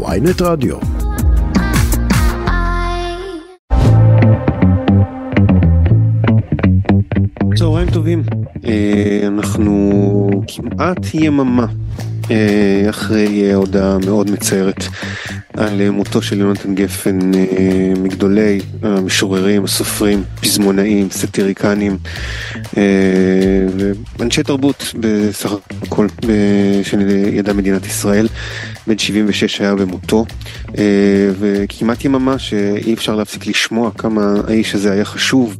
ויינט רדיו. צהריים טובים, אה, אנחנו כמעט יממה אה, אחרי הודעה מאוד מצערת על מותו של יונתן גפן, אה, מגדולי המשוררים, הסופרים, פזמונאים, סטיריקנים, אנשי תרבות בסך הכל של ידע מדינת ישראל, בן 76 היה במותו, וכמעט יממה שאי אפשר להפסיק לשמוע כמה האיש הזה היה חשוב.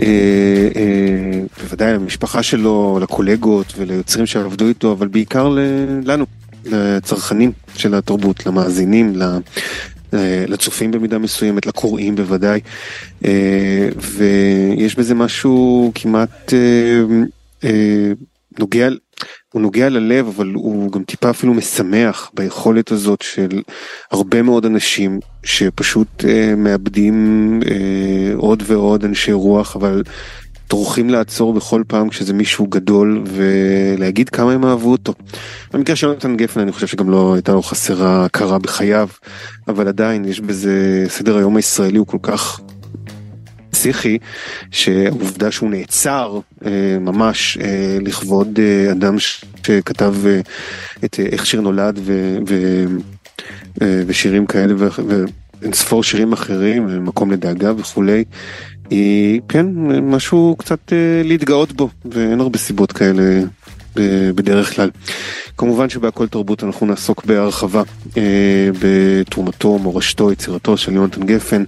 אה, אה, בוודאי למשפחה שלו, לקולגות וליוצרים שעבדו איתו, אבל בעיקר לנו, לצרכנים של התרבות, למאזינים, אה, לצופים במידה מסוימת, לקוראים בוודאי, ויש בזה משהו כמעט נוגע, הוא נוגע ללב, אבל הוא גם טיפה אפילו משמח ביכולת הזאת של הרבה מאוד אנשים שפשוט אה, מאבדים אה, עוד ועוד אנשי רוח, אבל טורחים לעצור בכל פעם כשזה מישהו גדול ולהגיד כמה הם אהבו אותו. במקרה של נתן גפן אני חושב שגם לא הייתה לו חסרה הכרה בחייו, אבל עדיין יש בזה, סדר היום הישראלי הוא כל כך פסיכי, שהעובדה שהוא נעצר אה, ממש אה, לכבוד אה, אדם שכתב את איך שיר נולד ו, ו, ושירים כאלה ואין ספור שירים אחרים, מקום לדאגה וכולי, היא כן משהו קצת להתגאות בו ואין הרבה סיבות כאלה בדרך כלל. כמובן שבהכל תרבות אנחנו נעסוק בהרחבה אה, בתרומתו, מורשתו, יצירתו של יונתן גפן.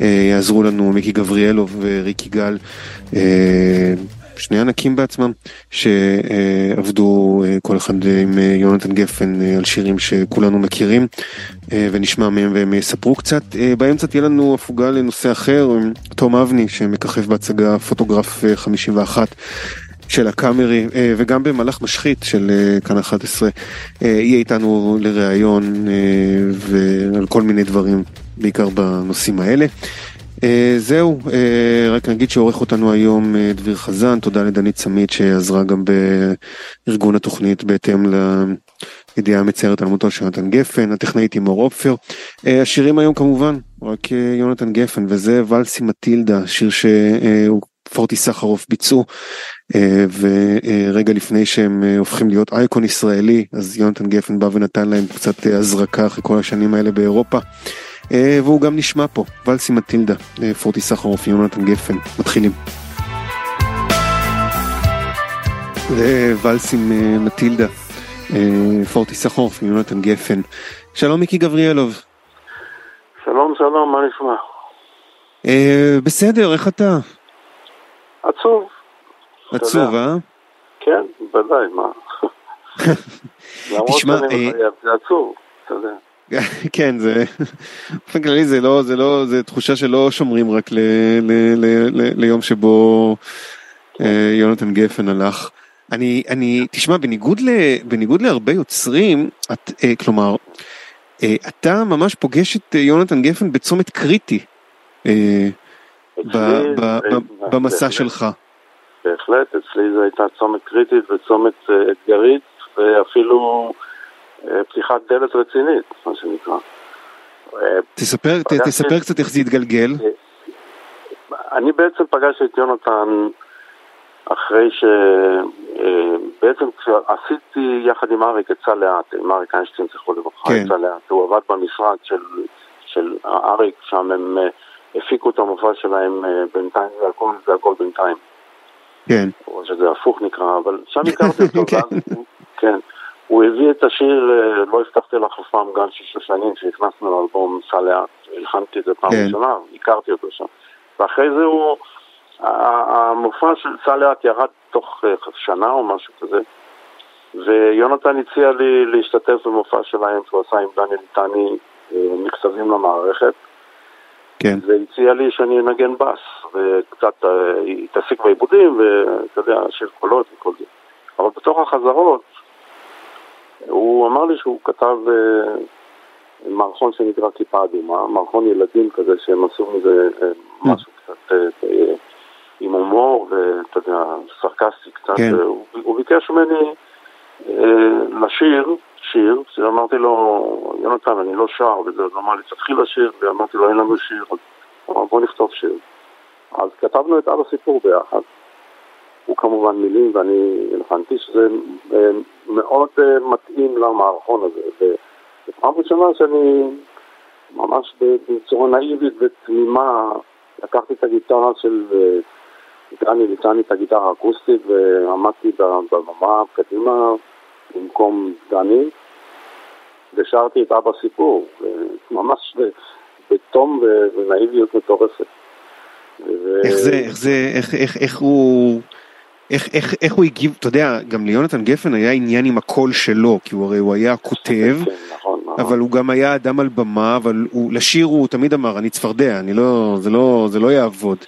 אה, יעזרו לנו מיקי גבריאלוב וריקי גל. אה, שני ענקים בעצמם שעבדו כל אחד עם יונתן גפן על שירים שכולנו מכירים ונשמע מהם והם יספרו קצת. באמצע תהיה לנו הפוגה לנושא אחר, תום אבני שמככב בהצגה פוטוגרף 51 של הקאמרי אה, וגם במהלך משחית של אה, כאן 11 אה, יהיה איתנו לראיון ועל כל מיני דברים בעיקר בנושאים האלה. זהו, רק נגיד שעורך אותנו היום דביר חזן, תודה לדנית סמית שעזרה גם בארגון התוכנית בהתאם לידיעה המצערת על מותו של יונתן גפן, הטכנאית עם אור אופפר. השירים היום כמובן, רק יונתן גפן וזה ולסי מטילדה, שיר שהוא פורטי סחרוף ביצעו ורגע לפני שהם אה, הופכים להיות אייקון ישראלי אז יונתן גפן בא ונתן להם קצת אה, הזרקה אחרי כל השנים האלה באירופה והוא גם נשמע פה ולסי מטילדה פורטי סחרוף יונתן גפן מתחילים. זה מטילדה פורטי סחרוף יונתן גפן שלום מיקי גבריאלוב. שלום שלום מה נשמע? בסדר איך אתה? עצוב. עצוב, אה? כן, בוודאי, מה? תשמע, אה, זה עצוב, אתה יודע. כן, זה, באופן כללי זה לא, זה לא, זה תחושה שלא שומרים רק ל, ל, ל, ל, ליום שבו אה, יונתן גפן הלך. אני, אני, תשמע, בניגוד, ל, בניגוד להרבה יוצרים, את, אה, כלומר, אה, אתה ממש פוגש את יונתן גפן בצומת קריטי. אה, במסע שלך. בהחלט, אצלי זו הייתה צומת קריטית וצומת אה, אתגרית ואפילו אה, פתיחת דלת רצינית, מה שנקרא. אה, תספר, תספר קצת איך זה התגלגל. אני בעצם פגשתי את יונתן אחרי ש... בעצם כשעשיתי יחד עם אריק את צה לאט, עם אריק איינשטיין, זכרו לברכה, את צה לאט, הוא עבד במשרד של, של אריק, שם הם... הפיקו את המופע שלהם בינתיים, זה הכל, זה הכל בינתיים. כן. או שזה הפוך נקרא, אבל שם הכרתי אותו, כן. הוא הביא את השיר אה, "לא הבטחתי לך אף פעם גל שישה שנים" שהכנסנו לאלבום סע לאט, הלחנתי את זה פעם כן. ראשונה, הכרתי אותו שם. ואחרי זה הוא, המופע של סע לאט ירד תוך אה, שנה או משהו כזה, ויונתן הציע לי להשתתף במופע שלהם שהוא עשה עם דניאל איתני, מקצבים למערכת. כן. והציע לי שאני אנגן בס, וקצת התעסק אה, בעיבודים, ואתה יודע, שיר קולות וכל זה. אבל בתוך החזרות, הוא אמר לי שהוא כתב אה, מערכון שנקרא כיפה אדומה, מערכון ילדים כזה שהם עשו מזה אה, משהו קצת עם הומור ואתה יודע, סרקסטי קצת. כן. הוא, הוא ביקש ממני לשיר שיר, אמרתי לו, יונתן, אני לא שר, וזה אמר לי, תתחיל לשיר, ואמרתי לו, אין לנו שיר, אז הוא אמר, בוא נכתוב שיר. אז כתבנו את אבא סיפור ביחד. הוא כמובן מילים ואני הלחנתי שזה אה, מאוד אה, מתאים למערכון הזה. ופעם ראשונה שאני ממש בצורה נאיבית ותמימה לקחתי את הגיטרה של דני, ניתן לי את הגיטרה האקוסטית ועמדתי בבמה קדימה במקום דני ושרתי את אבא סיפור, ממש בתום ונאיביות מטורפת. איך זה, איך זה, איך, איך, איך הוא... איך, איך, איך הוא הגיב, אתה יודע, גם ליונתן גפן היה עניין עם הקול שלו, כי הוא הרי הוא היה כותב, כן, נכון, נכון. אבל הוא גם היה אדם על במה, אבל הוא, לשיר הוא תמיד אמר, אני צפרדע, אני לא, זה לא, זה לא יעבוד.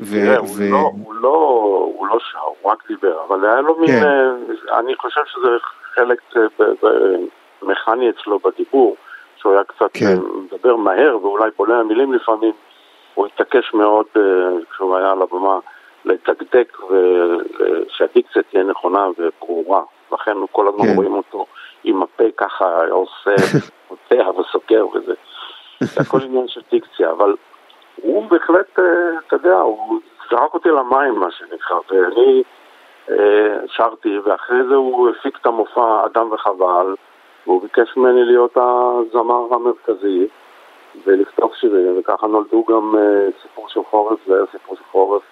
ו, תראה, ו... הוא, לא, הוא, לא, הוא לא שר, הוא רק דיבר, אבל היה לו מין, כן. אה, אני חושב שזה חלק אה, מכני אצלו בדיבור, שהוא היה קצת כן. מדבר מהר ואולי בולע מילים לפעמים, הוא התעקש מאוד כשהוא היה על הבמה. לתקתק ושהדיקציה תהיה נכונה וברורה. לכן כל הזמן כן. רואים אותו עם הפה ככה עושה, פותח וסוקר וזה. זה הכל עניין של דיקציה, אבל הוא בהחלט, אה, אתה יודע, הוא זרק אותי למים מה שנקרא, ואני אה, שרתי, ואחרי זה הוא הפיק את המופע אדם וחבל, והוא ביקש ממני להיות הזמר המרכזי ולכתוב שירים, וככה נולדו גם אה, סיפור של חורף, זה היה סיפור של חורף,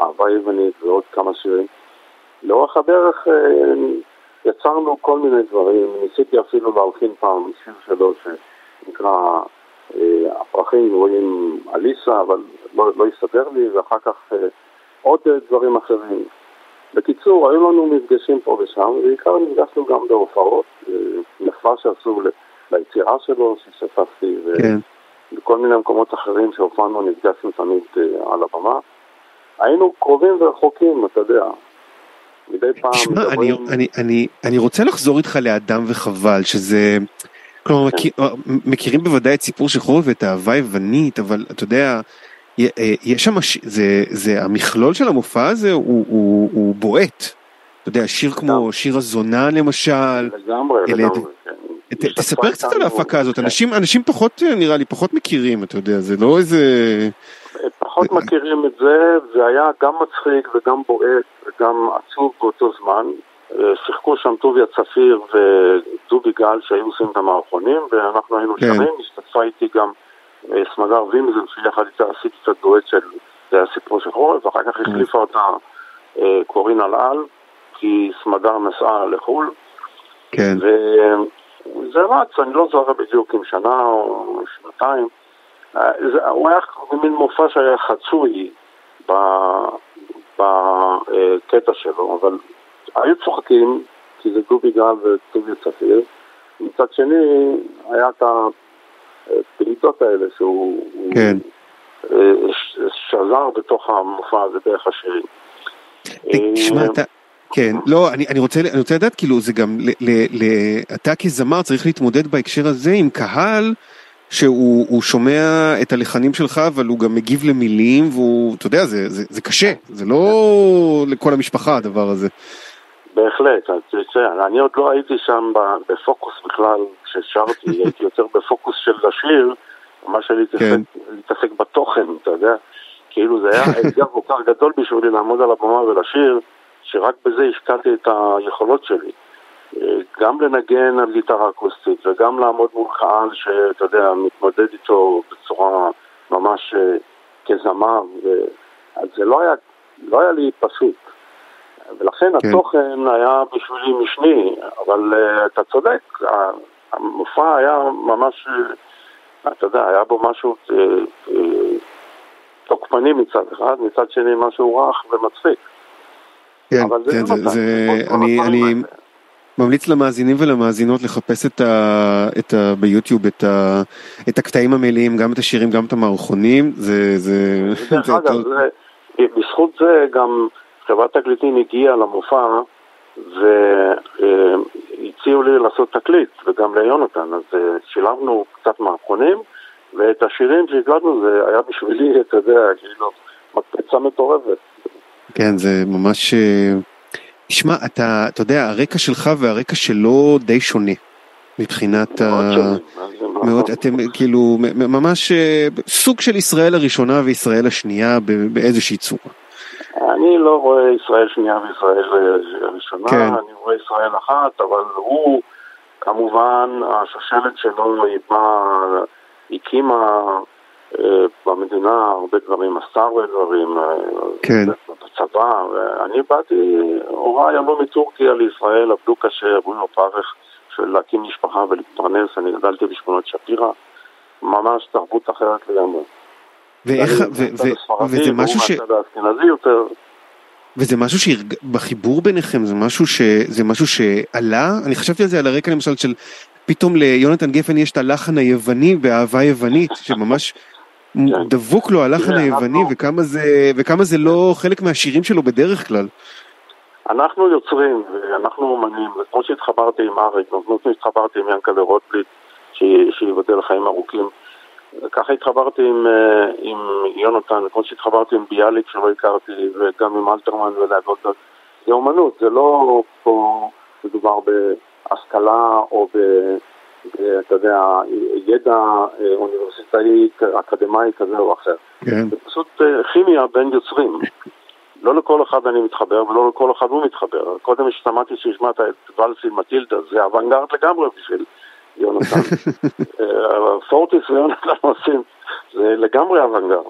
אהבה יוונית ועוד כמה שירים. לאורך הדרך אה, יצרנו כל מיני דברים, ניסיתי אפילו להלחין פעם שיר שלו שנקרא אה, הפרחים רואים אליסה, אבל לא, לא הסתדר לי, ואחר כך אה, עוד דברים אחרים. בקיצור, היו לנו מפגשים פה ושם, ובעיקר נפגשנו גם בהופעות, מחווה שעשו ליצירה שלו, ששתפתי, כן. ובכל מיני מקומות אחרים שהופענו נפגשנו תמיד על הבמה. היינו קרובים ורחוקים, אתה יודע. מדי פעם... תשמע, אני, אני, אני, אני רוצה לחזור איתך לאדם וחבל, שזה... כלומר, כן. מכיר, מכירים בוודאי את סיפור של חורף ואת האהבה היוונית, אבל אתה יודע, אה, יש שם, זה, זה, המכלול של המופע הזה הוא, הוא, הוא בועט. אתה יודע, שיר כמו שיר הזונה למשל. לגמרי, לגמרי. כן. תספר קצת על ההפקה הזאת, כן. אנשים, אנשים פחות, נראה לי, פחות מכירים, אתה יודע, זה לא איזה... פחות מכירים את זה, זה היה גם מצחיק וגם בועט וגם עצוב באותו זמן. אה, שיחקו שם טוביה צפיר ודובי גל שהיו עושים את המערכונים ואנחנו היינו כן. שרים, השתתפה איתי גם אה, סמדר וימזל שיחד איתה עשיתי את הדואט של זה הסיפור של חורף ואחר כך כן. החליפה אותה אה, קורין אלעל כי סמדר נסעה לחו"ל כן. וזה רץ, אני לא זוכר בדיוק אם שנה או שנתיים הוא היה מין מופע שהיה חצוי בקטע שלו, אבל היו צוחקים, כי זה דובי גל וטובי צפיר. מצד שני, היה את הפליטות האלה שהוא כן. שזר בתוך המופע הזה דרך השירים. תשמע, אה, אתה... כן, לא, אני, אני, רוצה, אני רוצה לדעת, כאילו, זה גם, ל, ל, ל, אתה כזמר צריך להתמודד בהקשר הזה עם קהל שהוא שומע את הלחנים שלך, אבל הוא גם מגיב למילים, והוא, אתה יודע, זה, זה, זה קשה, זה לא לכל המשפחה הדבר הזה. בהחלט, אני עוד לא הייתי שם בפוקוס בכלל, כששרתי, הייתי יותר בפוקוס של לשיר, מה שלהתעסק כן. בתוכן, אתה יודע, כאילו זה היה אתגר כל כך גדול בשבילי לעמוד על הבמה ולשיר, שרק בזה השקעתי את היכולות שלי. גם לנגן על גיטרה אקוסטית וגם לעמוד מול קהל שאתה יודע, מתמודד איתו בצורה ממש אה, כזמר, אז זה לא היה, לא היה לי פשוט. ולכן כן. התוכן היה בשבילי משני, אבל uh, אתה צודק, המופע היה ממש, אתה יודע, היה בו משהו uh, uh, תוקפני מצד אחד, מצד שני משהו רך ומצחיק. כן, כן, זה, זה, זה, אני, אני, ממליץ למאזינים ולמאזינות לחפש את ה, את ה, ביוטיוב את, ה, את הקטעים המלאים, גם את השירים, גם את המערכונים, זה... זה דרך אגב, זה, בזכות זה גם חברת תקליטים הגיעה למופע והציעו לי לעשות תקליט, וגם ליונתן, אז אה, שילמנו קצת מערכונים, ואת השירים שהקלטנו זה היה בשבילי, אתה יודע, כאילו, מקפצה מטורפת. כן, זה ממש... תשמע, אתה, אתה יודע, הרקע שלך והרקע שלו די שונה. מבחינת ה... מאוד, אתם כאילו ממש סוג של ישראל הראשונה וישראל השנייה באיזושהי צורה. אני לא רואה ישראל שנייה וישראל הראשונה, כן. אני רואה ישראל אחת, אבל הוא כמובן, השושלת שלו היא באה, הקימה אה, במדינה הרבה דברים, עשתה הרבה דברים, אה, כן. בצבא, ואני באתי, הוריי עלו מטורקיה לישראל, עבדו קשה, עברו בפרך של להקים משפחה ולהתפרנס, אני גדלתי בשכונות שפירא, ממש תרבות אחרת לגמרי. ואיך, וזה משהו ש... וזה משהו שבחיבור ביניכם זה משהו ש... זה משהו שעלה, אני חשבתי על זה על הרקע למשל של פתאום ליונתן גפן יש את הלחן היווני באהבה יוונית שממש. דבוק לו הלחן היווני וכמה זה, וכמה זה לא חלק מהשירים שלו בדרך כלל. אנחנו יוצרים ואנחנו אומנים, וכמו שהתחברתי עם אריק, כמו שהתחברתי עם ינקלה רוטבליט, שייבדל לחיים ארוכים. ככה התחברתי עם, אה, עם יונתן, כמו שהתחברתי עם ביאליק שלא הכרתי, וגם עם אלתרמן ולהגות. זה אומנות, זה לא פה מדובר בהשכלה או ב... אתה יודע, ידע אה, אוניברסיטאי, אקדמאי כזה או אחר. כן. זה פשוט אה, כימיה בין יוצרים. לא לכל אחד אני מתחבר ולא לכל אחד הוא מתחבר. קודם שמעתי שהשמעת את ולסי מטילדה, זה אוונגרד לגמרי בשביל יונתן. אה, פורטיס ויונתן עושים, זה לגמרי אוונגרד.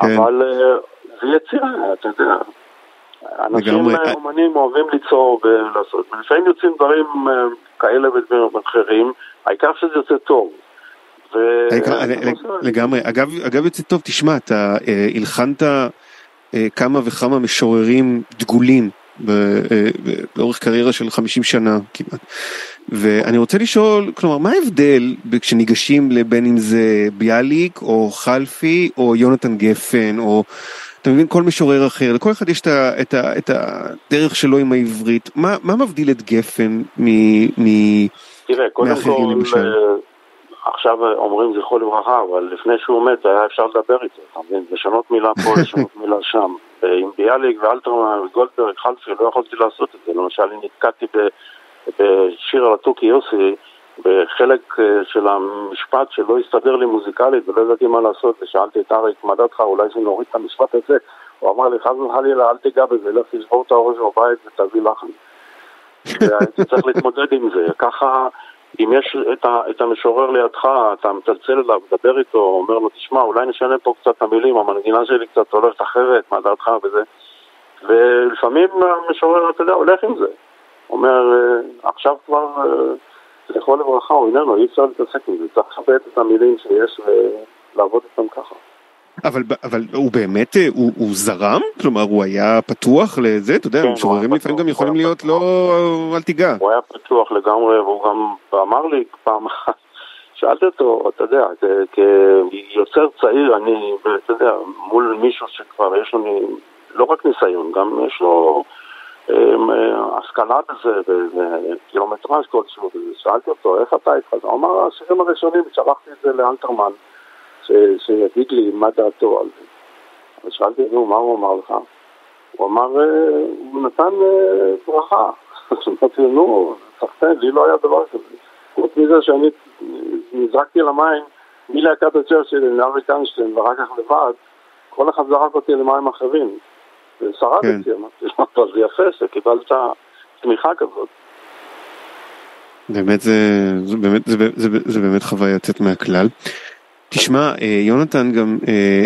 כן. אבל זה יצירה, אתה יודע. אנשים אומנים אוהבים ליצור ולעשות, ולפעמים יוצאים דברים כאלה ואחרים, העיקר שזה יוצא טוב. לגמרי, אגב יוצא טוב, תשמע, אתה הלחנת כמה וכמה משוררים דגולים לאורך קריירה של 50 שנה כמעט. ואני רוצה לשאול, כלומר, מה ההבדל כשניגשים לבין אם זה ביאליק או חלפי או יונתן גפן או אתה מבין כל משורר אחר, לכל אחד יש את, ה, את, ה, את הדרך שלו עם העברית, מה, מה מבדיל את גפן מ, מ, תראה, קודם כל, למשל? אה, עכשיו אומרים זכרו לברכה, אבל לפני שהוא מת היה אפשר לדבר איתו, אתה מבין? לשנות מילה פה, לשנות מילה שם. עם ביאליק ואלתרמן וגולדברג, חלפי, לא יכולתי לעשות את זה. למשל, אני נתקעתי בשיר על התוכי יוסי, בחלק אה, של המשפט שלא הסתדר לי מוזיקלית ולא ידעתי מה לעשות, ושאלתי את אריק, מה דעתך, אולי זה נוריד את המשפט הזה? הוא אמר לי, חס וחלילה, אל תיגע בזה, לך תשבור את האורז בבית ותביא לחן. והייתי צריך להתמודד עם זה. ככה, אם יש את, ה, את המשורר לידך, אתה מצלצל אליו, מדבר איתו, אומר לו, תשמע, אולי נשנה פה קצת את המילים, המנגינה שלי קצת הולכת אחרת, מה דעתך וזה. ולפעמים המשורר, אתה יודע, הולך עם זה. אומר, אה, עכשיו כבר, זכרו לברכה, הוא איננו, אי אפשר להתעסק עם זה, צריך לכבד את המילים שיש ולעבוד איתם ככה. אבל, אבל הוא באמת, אה, הוא, הוא זרם? כלומר, הוא היה פתוח לזה? אתה יודע, כן, משוררים לפעמים גם יכולים להיות פתוח. לא, אל תיגע. הוא היה פתוח לגמרי, והוא גם אמר לי פעם אחת, שאלתי אותו, אתה יודע, כיוצר צעיר, אני, אתה יודע, מול מישהו שכבר יש לו לא רק ניסיון, גם יש לו... אמ, השכלה בזה, וקילומטראז' כלשהו, ושאלתי אותו, איך אתה התחלת? הוא אמר, השירים הראשונים, שלחתי את זה לאלתרמן, שיגיד לי מה דעתו על זה. אז שאלתי, נו, מה הוא אמר לך? הוא אמר, אה, הוא נתן אה, ברכה. אמרתי, נו, סחטיין, לי לא היה דבר כזה. חוץ מזה שאני נזרקתי למים מלהקת הצ'רצ'יל לאריק איינשטיין ואחר כך לבד, כל אחד זרק אותי למים אחרים. ושרדתי, כן. אמרתי, אבל זה יפה שקיבלת תמיכה כזאת. באמת זה, זה, באמת, זה, זה, זה באמת חוויה יוצאת מהכלל. תשמע, אה, יונתן גם, אה,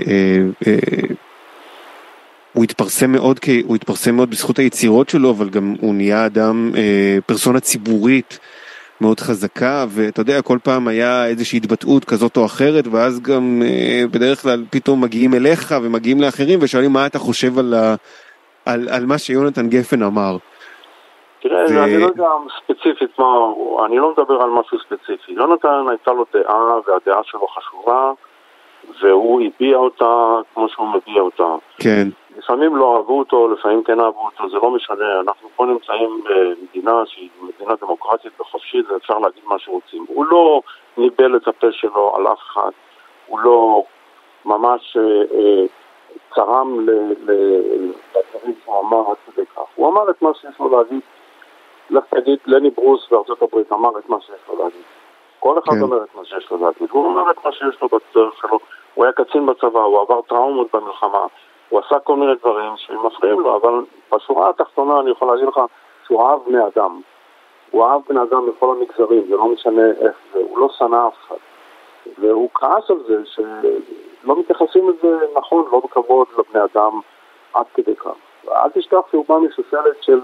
אה, הוא התפרסם מאוד, הוא התפרסם מאוד בזכות היצירות שלו, אבל גם הוא נהיה אדם, פרסונה ציבורית. מאוד חזקה ואתה יודע כל פעם היה איזושהי התבטאות כזאת או אחרת ואז גם אה, בדרך כלל פתאום מגיעים אליך ומגיעים לאחרים ושואלים מה אתה חושב על, ה, על, על מה שיונתן גפן אמר. תראה, ו... אני לא יודע ספציפית מה, אני לא מדבר על משהו ספציפי. יונתן הייתה לו דעה והדעה שלו חשובה והוא הביע אותה כמו שהוא מביע אותה. כן. לפעמים לא אהבו אותו, לפעמים כן אהבו אותו, זה לא משנה, אנחנו פה נמצאים במדינה שהיא מדינה דמוקרטית וחופשית ואפשר להגיד מה שרוצים. הוא לא ניבל את הפה שלו על אף אחד, הוא לא ממש אה, אה, צרם לדברים שהוא אמר עד כדי כך. הוא אמר את מה שיש לו להגיד, לך תגיד, לני ברוס בארצות הברית אמר את מה שיש לו להגיד. כל אחד כן. אומר את מה שיש לו להגיד, הוא אומר את מה שיש לו בדרך שלו. הוא היה קצין בצבא, הוא עבר טראומות במלחמה, הוא עשה כל מיני דברים שמפריעים לו, אבל בשורה התחתונה אני יכול להגיד לך שהוא אהב בני אדם. הוא אהב בני אדם בכל המגזרים, זה לא משנה איך זה, הוא לא שנא אף אחד. והוא כעס על זה שלא מתייחסים לזה נכון, לא בכבוד לבני אדם עד כדי כך. אל תשכח שהוא בא מסוסלת של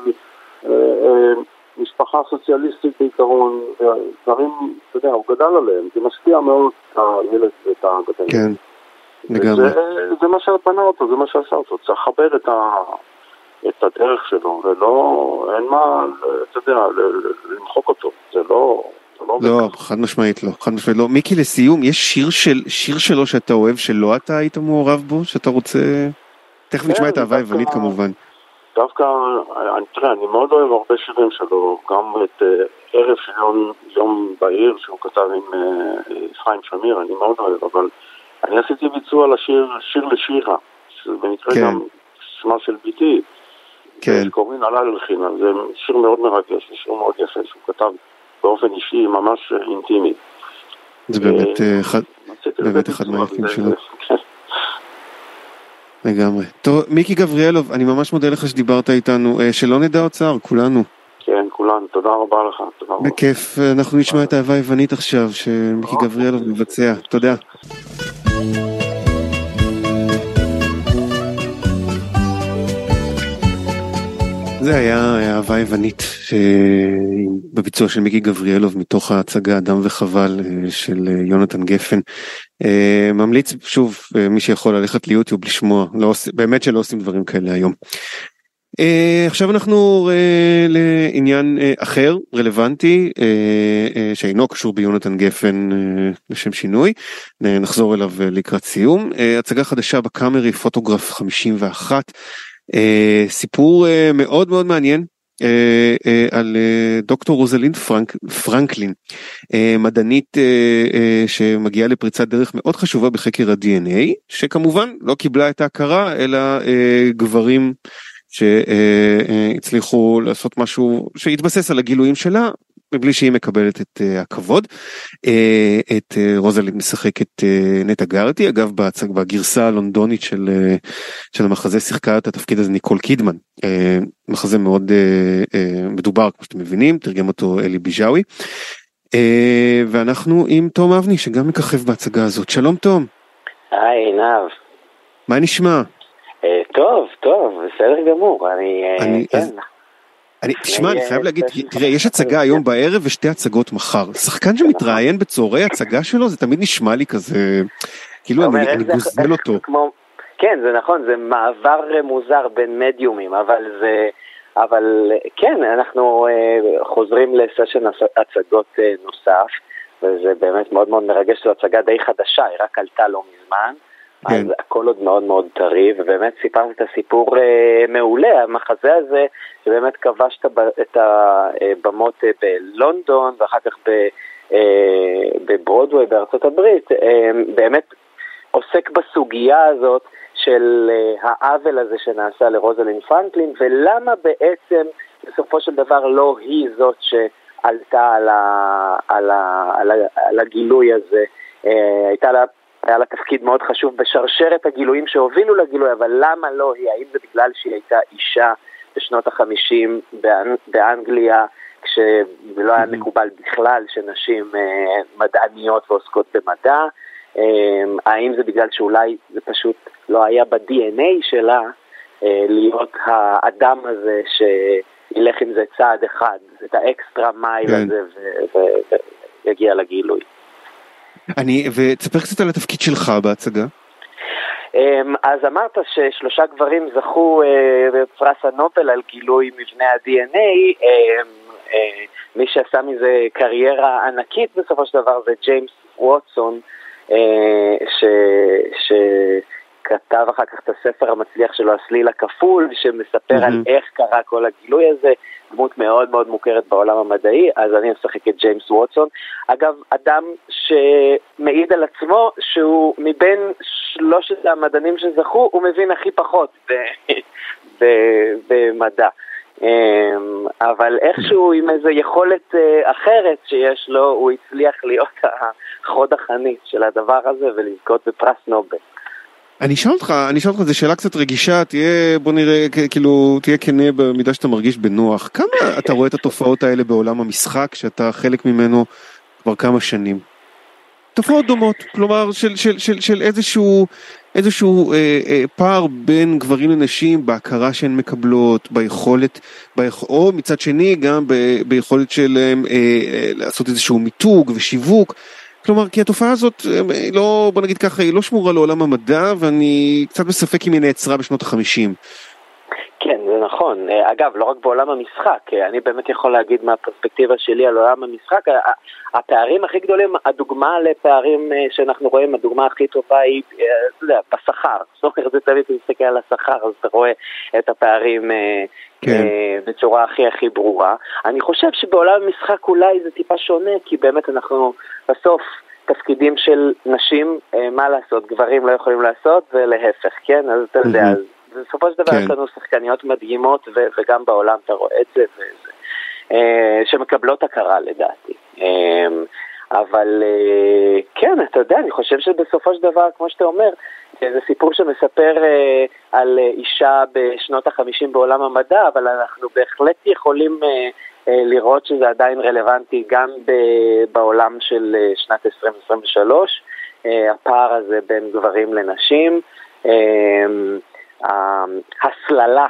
אה, אה, משפחה סוציאליסטית בעיקרון, דברים, אתה יודע, הוא גדל עליהם, זה משפיע מאוד את הילד ואת הגדול. כן, לגמרי. זה מה שבנה אותו, זה מה שעשה אותו, צריך לכבד את, ה, את הדרך שלו, ולא, אין מה, אתה יודע, למחוק אותו, זה לא... לא, לא חד משמעית לא, חד משמעית לא. מיקי לסיום, יש שיר, של, שיר שלו שאתה אוהב שלא אתה היית מעורב בו, שאתה רוצה... תכף נשמע את האהבה היוונית כמובן. דווקא, אני, תראה, אני מאוד אוהב הרבה שירים שלו, גם את uh, ערב של יום, יום בעיר שהוא כתב עם uh, שמיר, אני מאוד אוהב, אבל אני עשיתי ביצוע לשיר שיר לשירה, שזה במקרה כן. גם שמה של ביתי, כן. שקוראים עלה ללחינה, זה שיר מאוד מרגש, זה שיר מאוד יפה שהוא כתב באופן אישי, ממש אינטימי. זה באמת, uh, אחד, באמת אחד מהיפים שלו. כן. לגמרי. טוב, מיקי גבריאלוב, אני ממש מודה לך שדיברת איתנו, אה, שלא נדע אוצר, כולנו. כן, כולנו, תודה רבה לך, תודה. בכיף, אנחנו נשמע את האהבה היוונית עכשיו, שמיקי. גבריאלוב מבצע, תודה. זה היה אהבה יוונית בביצוע של מיקי גבריאלוב מתוך ההצגה אדם וחבל אה, של אה, יונתן גפן. אה, ממליץ שוב מי שיכול ללכת ליוטיוב לשמוע לא באמת שלא עושים דברים כאלה היום. עכשיו אנחנו לעניין אחר רלוונטי שאינו קשור ביונתן גפן לשם שינוי נחזור אליו לקראת סיום. הצגה חדשה בקאמרי פוטוגרף 51 אה, סיפור אה, מאוד מאוד מעניין אה, על דוקטור רוזלין פרנק, פרנקלין, מדענית שמגיעה לפריצת דרך מאוד חשובה בחקר ה-DNA, שכמובן לא קיבלה את ההכרה אלא גברים שהצליחו לעשות משהו שהתבסס על הגילויים שלה מבלי שהיא מקבלת את uh, הכבוד. Uh, את uh, רוזלין משחקת נטע גרטי אגב בגרסה הלונדונית של, של המחזה שיחקה את התפקיד הזה ניקול קידמן מחזה מאוד מדובר כמו שאתם מבינים תרגם אותו אלי ביג'אווי. Uh, ואנחנו עם תום אבני שגם מככב בהצגה הזאת שלום תום. היי עינב. מה נשמע? Uh, טוב טוב בסדר גמור אני, אני כן. אז... אני, תשמע, אני חייב להגיד, תראה, יש הצגה היום בערב ושתי הצגות מחר. שחקן שמתראיין בצהרי הצגה שלו, זה תמיד נשמע לי כזה, כאילו אני גוזל אותו. כן, זה נכון, זה מעבר מוזר בין מדיומים, אבל זה... אבל כן, אנחנו חוזרים לסשן הצגות נוסף, וזה באמת מאוד מאוד מרגש, זו הצגה די חדשה, היא רק עלתה לא מזמן. כן. אז הכל עוד מאוד מאוד טרי, ובאמת סיפרת את הסיפור אה, מעולה, המחזה הזה, שבאמת כבשת את הבמות אה, בלונדון ואחר כך ב, אה, בברודווי בארצות הברית, אה, באמת עוסק בסוגיה הזאת של אה, העוול הזה שנעשה לרוזלין פרנקלין, ולמה בעצם בסופו של דבר לא היא זאת שעלתה על, ה, על, ה, על, ה, על הגילוי הזה. אה, הייתה לה היה לה תפקיד מאוד חשוב בשרשרת הגילויים שהובילו לגילוי, אבל למה לא היא? האם זה בגלל שהיא הייתה אישה בשנות החמישים באנ... באנגליה, כשזה לא היה מקובל בכלל שנשים אה, מדעניות ועוסקות במדע? אה, האם זה בגלל שאולי זה פשוט לא היה ב-DNA שלה אה, להיות האדם הזה שילך עם זה צעד אחד, את ה extra mile כן. הזה ויגיע לגילוי? אני, ותספר קצת על התפקיד שלך בהצגה. אמ, אז אמרת ששלושה גברים זכו אה, בפרס הנובל על גילוי מבנה ה-DNA, אמ, אה, מי שעשה מזה קריירה ענקית בסופו של דבר זה ג'יימס ווטסון, אה, ש... ש... כתב אחר כך את הספר המצליח שלו, הסליל הכפול, שמספר mm-hmm. על איך קרה כל הגילוי הזה, דמות מאוד מאוד מוכרת בעולם המדעי, אז אני משחק את ג'יימס ווטסון. אגב, אדם שמעיד על עצמו שהוא מבין שלושת המדענים שזכו, הוא מבין הכי פחות במדע. אמ, אבל איכשהו עם איזו יכולת אה, אחרת שיש לו, הוא הצליח להיות החוד החנית של הדבר הזה ולזכות בפרס נובל. אני אשאל אותך, אני אשאל אותך, זו שאלה קצת רגישה, תהיה, בוא נראה, כאילו, תהיה כנה במידה שאתה מרגיש בנוח. כמה אתה רואה את התופעות האלה בעולם המשחק, שאתה חלק ממנו כבר כמה שנים? תופעות דומות, כלומר של, של, של, של איזשהו, איזשהו אה, אה, פער בין גברים לנשים בהכרה שהן מקבלות, ביכולת, ביכ... או מצד שני גם ב, ביכולת שלהם אה, אה, לעשות איזשהו מיתוג ושיווק. כלומר, כי התופעה הזאת, אה, לא, בוא נגיד ככה, היא לא שמורה לעולם המדע, ואני קצת בספק אם היא נעצרה בשנות החמישים. נכון. אה, אגב, לא רק בעולם המשחק, אה, אני באמת יכול להגיד מהפרספקטיבה שלי על עולם המשחק, הפערים הכי גדולים, הדוגמה לפערים שאנחנו רואים, הדוגמה הכי טובה היא, אתה יודע, בשכר. זאת אומרת, זה תמיד מסתכל על השכר, אז אתה רואה את הפערים כן. בצורה הכי הכי ברורה. אני חושב שבעולם המשחק אולי זה טיפה שונה, כי באמת אנחנו בסוף... תפקידים של נשים, מה לעשות, גברים לא יכולים לעשות, ולהפך, כן? אז אתה יודע, בסופו של דבר כן. יש לנו שחקניות מדהימות, ו- וגם בעולם אתה רואה את זה, וזה, אה, שמקבלות הכרה לדעתי. אה, אבל אה, כן, אתה יודע, אני חושב שבסופו של דבר, כמו שאתה אומר, זה סיפור שמספר אה, על אישה בשנות החמישים בעולם המדע, אבל אנחנו בהחלט יכולים אה, אה, לראות שזה עדיין רלוונטי גם ב- בעולם של אה, שנת 2023, אה, הפער הזה בין גברים לנשים. אה, ההסללה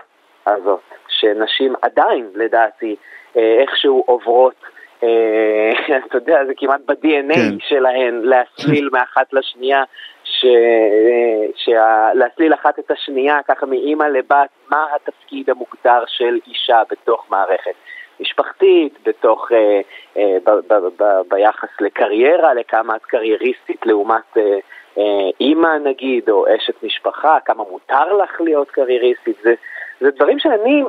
הזאת, שנשים עדיין, לדעתי, אה, איכשהו עוברות, אה, אתה יודע, זה כמעט ב-DNA כן. שלהן, להסליל מאחת לשנייה, ש... אה, שה... להסליל אחת את השנייה, ככה מאימא לבת, מה התפקיד המוגדר של אישה בתוך מערכת. משפחתית, בתוך, אה, אה, ב, ב, ב, ביחס לקריירה, לכמה את קרייריסטית לעומת אה, אימא נגיד, או אשת משפחה, כמה מותר לך להיות קרייריסטית, זה, זה דברים שאני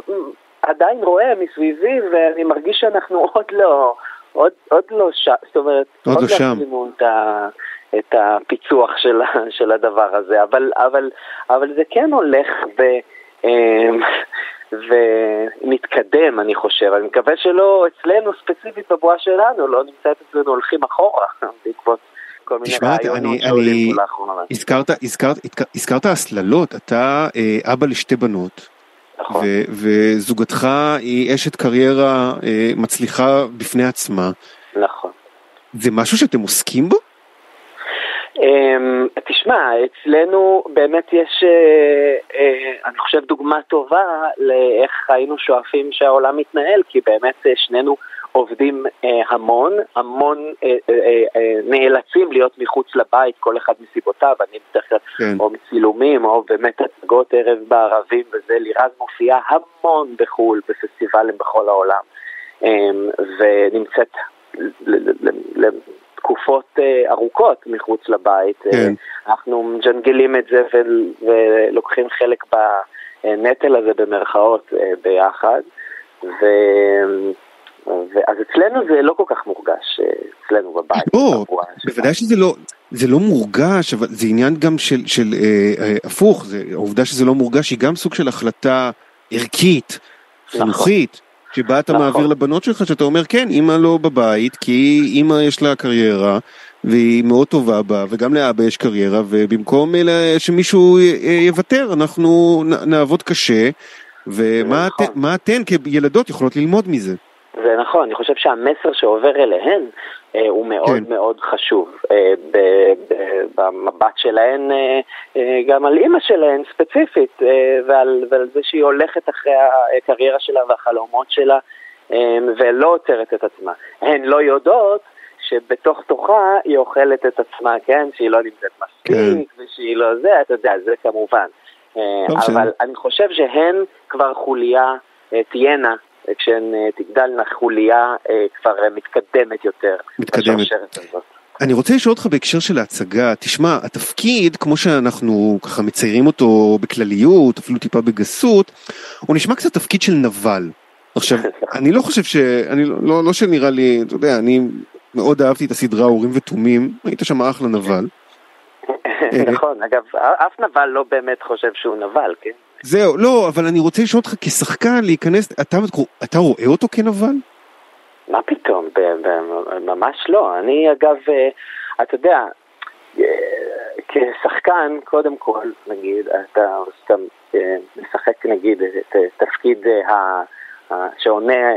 עדיין רואה מסביבי ואני מרגיש שאנחנו עוד לא, עוד, עוד לא שם, זאת אומרת, עוד, עוד לא שם. את, ה, את הפיצוח של, של הדבר הזה, אבל, אבל, אבל זה כן הולך ב... אה, ומתקדם, אני חושב. אני מקווה שלא אצלנו ספציפית בבועה שלנו, לא נמצא את עצמנו הולכים אחורה בעקבות כל מיני רעיונות שעולים לאחרונה. הזכרת, הזכרת, הזכרת הסללות, אתה אה, אבא לשתי בנות. נכון. ו- וזוגתך היא אשת קריירה אה, מצליחה בפני עצמה. נכון. זה משהו שאתם עוסקים בו? Um, תשמע, אצלנו באמת יש, uh, uh, אני חושב, דוגמה טובה לאיך היינו שואפים שהעולם מתנהל, כי באמת uh, שנינו עובדים uh, המון, המון uh, uh, uh, נאלצים להיות מחוץ לבית, כל אחד מסיבותיו, אני בדרך כלל כן. או מצילומים או באמת הצגות ערב בערבים וזה, לירז מופיעה המון בחו"ל, בפסטיבלים בכל העולם, um, ונמצאת תקופות uh, ארוכות מחוץ לבית. כן. Uh, אנחנו מג'נגלים את זה ולוקחים חלק בנטל הזה במרכאות uh, ביחד. ו... אז אצלנו זה לא כל כך מורגש, אצלנו בבית. או, בוודאי שזה לא, זה לא מורגש, אבל זה עניין גם של, של אה, אה, הפוך, זה, העובדה שזה לא מורגש היא גם סוג של החלטה ערכית, נכון. חינוכית, שבה אתה נכון. מעביר לבנות שלך, שאתה אומר כן, אימא לא בבית, כי אימא יש לה קריירה, והיא מאוד טובה בה, וגם לאבא יש קריירה, ובמקום שמישהו יוותר, אנחנו נעבוד קשה, ומה נכון. אתן כילדות יכולות ללמוד מזה? זה נכון, אני חושב שהמסר שעובר אליהן אה, הוא מאוד כן. מאוד חשוב. אה, במבט שלהן, אה, אה, גם על אימא שלהן ספציפית, אה, ועל, ועל זה שהיא הולכת אחרי הקריירה שלה והחלומות שלה, אה, ולא עוצרת את עצמה. הן לא יודעות שבתוך תוכה היא אוכלת את עצמה, כן? שהיא לא נמצאת מספיק, כן. ושהיא לא זה, אתה יודע, זה כמובן. אה, אבל אני חושב שהן כבר חוליה, אה, תהיינה כשהן אה, תגדלנה חוליה אה, כבר מתקדמת יותר. מתקדמת. אני רוצה לשאול אותך בהקשר של ההצגה, תשמע, התפקיד, כמו שאנחנו ככה מציירים אותו בכלליות, אפילו טיפה בגסות, הוא נשמע קצת תפקיד של נבל. עכשיו, אני לא חושב ש... אני לא, לא, לא שנראה לי, אתה יודע, אני מאוד אהבתי את הסדרה הורים ותומים, היית שם אחלה נבל. נכון, אגב, אף נבל לא באמת חושב שהוא נבל, כן? זהו, לא, אבל אני רוצה לשאול אותך כשחקן להיכנס, אתה, אתה רואה אותו כנבל? מה פתאום, ממש לא. אני אגב, אה, אתה יודע, אה, כשחקן, קודם כל, נגיד, אתה אה, משחק נגיד את תפקיד ה... שעונה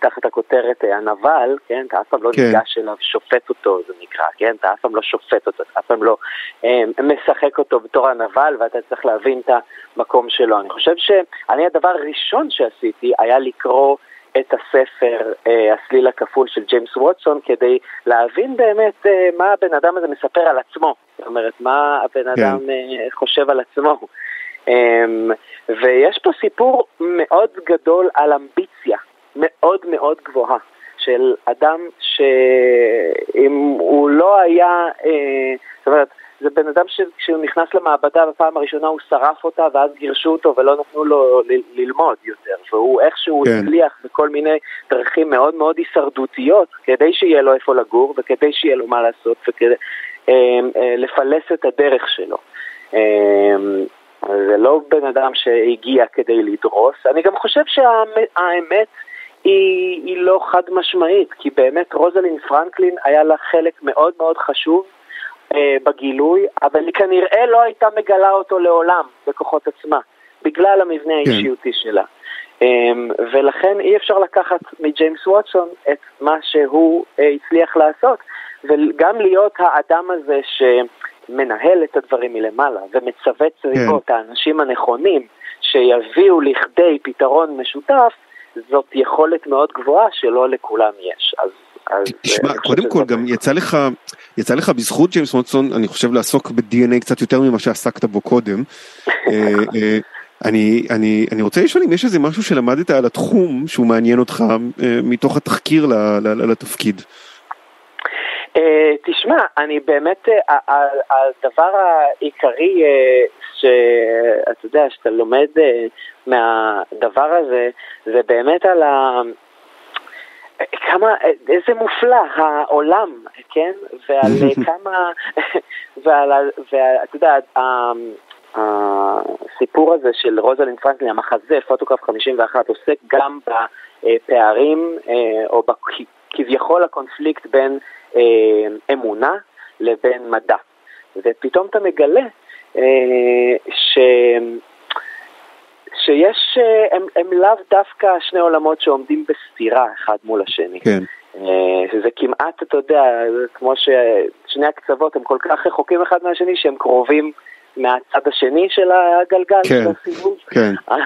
תחת הכותרת הנבל, כן, אתה אף פעם לא כן. ניגש אליו, שופט אותו, זה נקרא, כן, אתה אף פעם לא שופט אותו, אתה אף פעם לא אה, משחק אותו בתור הנבל, ואתה צריך להבין את המקום שלו. אני חושב שאני, הדבר הראשון שעשיתי היה לקרוא את הספר אה, הסליל הכפול של ג'יימס ווטסון כדי להבין באמת אה, מה הבן אדם הזה מספר על עצמו, זאת אומרת, מה הבן כן. אדם אה, חושב על עצמו. אמ, ויש פה סיפור מאוד גדול על אמביציה, מאוד מאוד גבוהה, של אדם שאם הוא לא היה, אה, זאת אומרת, זה בן אדם שכשהוא נכנס למעבדה בפעם הראשונה הוא שרף אותה ואז גירשו אותו ולא נתנו לו ל- ללמוד יותר והוא איכשהו כן. הצליח בכל מיני דרכים מאוד מאוד הישרדותיות כדי שיהיה לו איפה לגור וכדי שיהיה לו מה לעשות וכדי אה, אה, לפלס את הדרך שלו. אה, זה לא בן אדם שהגיע כדי לדרוס. אני גם חושב שהאמת היא, היא לא חד משמעית, כי באמת רוזלין פרנקלין היה לה חלק מאוד מאוד חשוב אה, בגילוי, אבל היא כנראה לא הייתה מגלה אותו לעולם בכוחות עצמה, בגלל המבנה כן. האישיותי שלה. אה, ולכן אי אפשר לקחת מג'יימס ווטסון את מה שהוא אה, הצליח לעשות, וגם להיות האדם הזה ש... מנהל את הדברים מלמעלה ומצווה סביבו את כן. האנשים הנכונים שיביאו לכדי פתרון משותף, זאת יכולת מאוד גבוהה שלא לכולם יש. אז תשמע, קודם כל גם יצא לך, יצא לך בזכות ג'יימס מונסון, אני חושב לעסוק ב-DNA קצת יותר ממה שעסקת בו קודם. אה, אה, אני, אני, אני רוצה לשאול אם יש איזה משהו שלמדת על התחום שהוא מעניין אותך אה, מתוך התחקיר לתפקיד. Uh, תשמע, אני באמת, uh, הדבר העיקרי uh, שאתה יודע, שאתה לומד מהדבר הזה, זה באמת על ה... כמה, איזה מופלא העולם, כן? ועל כמה, ועל, ואתה יודע, הסיפור הזה של רוזלין פרנקלין, המחזה, פוטוקרף 51, עוסק גם בפערים, או כביכול הקונפליקט בין אה, אמונה לבין מדע. ופתאום אתה מגלה אה, ש... שיש, אה, הם, הם לאו דווקא שני עולמות שעומדים בסתירה אחד מול השני. כן. שזה כמעט, אתה יודע, כמו ששני הקצוות הם כל כך רחוקים אחד מהשני שהם קרובים מהצד השני של הגלגל, כן, של הסיבוב. כן. אז,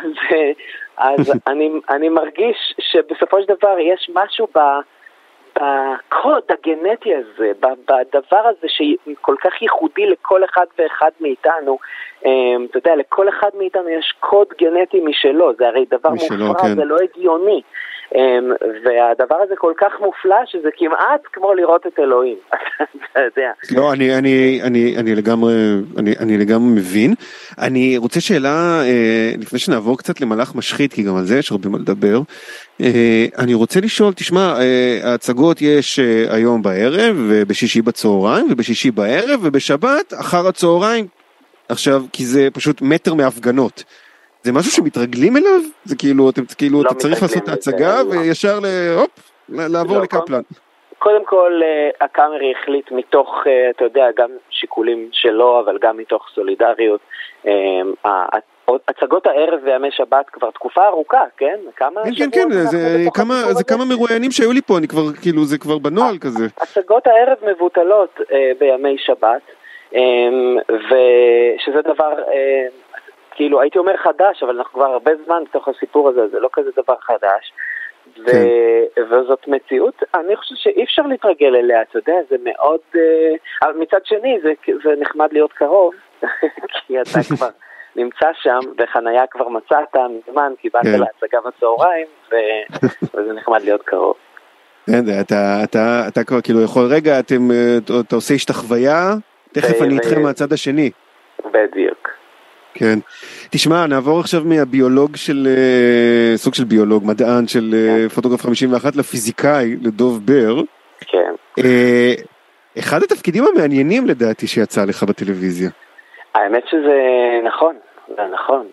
אז אני, אני מרגיש שבסופו של דבר יש משהו ב... בקוד הגנטי הזה, בדבר הזה שכל כך ייחודי לכל אחד ואחד מאיתנו, אמ, אתה יודע, לכל אחד מאיתנו יש קוד גנטי משלו, זה הרי דבר מופרע, כן. זה לא הגיוני. אמ, והדבר הזה כל כך מופלא שזה כמעט כמו לראות את אלוהים, אתה יודע. לא, אני, אני, אני, אני, לגמרי, אני, אני לגמרי מבין. אני רוצה שאלה, אה, לפני שנעבור קצת למלאך משחית, כי גם על זה יש הרבה מה לדבר. אה, אני רוצה לשאול, תשמע, אה, ההצגות יש היום בערב, ובשישי בצהריים, ובשישי בערב, ובשבת אחר הצהריים. עכשיו, כי זה פשוט מטר מהפגנות. זה משהו שמתרגלים אליו? זה כאילו, אתם, כאילו, לא אתה צריך לעשות את ההצגה וישר ל... הופ, לעבור לא, לקפלן. קודם כל, אה, הקאמרי החליט מתוך, אה, אתה יודע, גם שיקולים שלו, אבל גם מתוך סולידריות. אה, הצגות הערב וימי שבת כבר תקופה ארוכה, כן? כמה כן, כן, כן, זה כמה, זה כמה מרואיינים שהיו לי פה, אני כבר, כאילו, זה כבר בנוהל כזה. הצגות הערב מבוטלות בימי שבת, ושזה דבר כאילו, הייתי אומר חדש, אבל אנחנו כבר הרבה זמן בתוך הסיפור הזה, זה לא כזה דבר חדש. ו... כן. וזאת מציאות, אני חושב שאי אפשר להתרגל אליה, אתה יודע, זה מאוד... אה, אבל מצד שני, זה, זה נחמד להיות קרוב, כי אתה כבר נמצא שם, וחנייה כבר מצאת מזמן, כי באת כן. להצגה בצהריים, ו... וזה נחמד להיות קרוב. כן, אתה, אתה, אתה כבר כאילו יכול, רגע, אתם, אתה עושה השתחוויה, תכף אני איתכם מהצד השני. בדיוק. כן. תשמע, נעבור עכשיו מהביולוג של, אה, סוג של ביולוג, מדען של אה, כן. פוטוגרף 51 לפיזיקאי, לדוב בר. כן. אה, אחד התפקידים המעניינים לדעתי שיצא לך בטלוויזיה. האמת שזה נכון, זה נכון.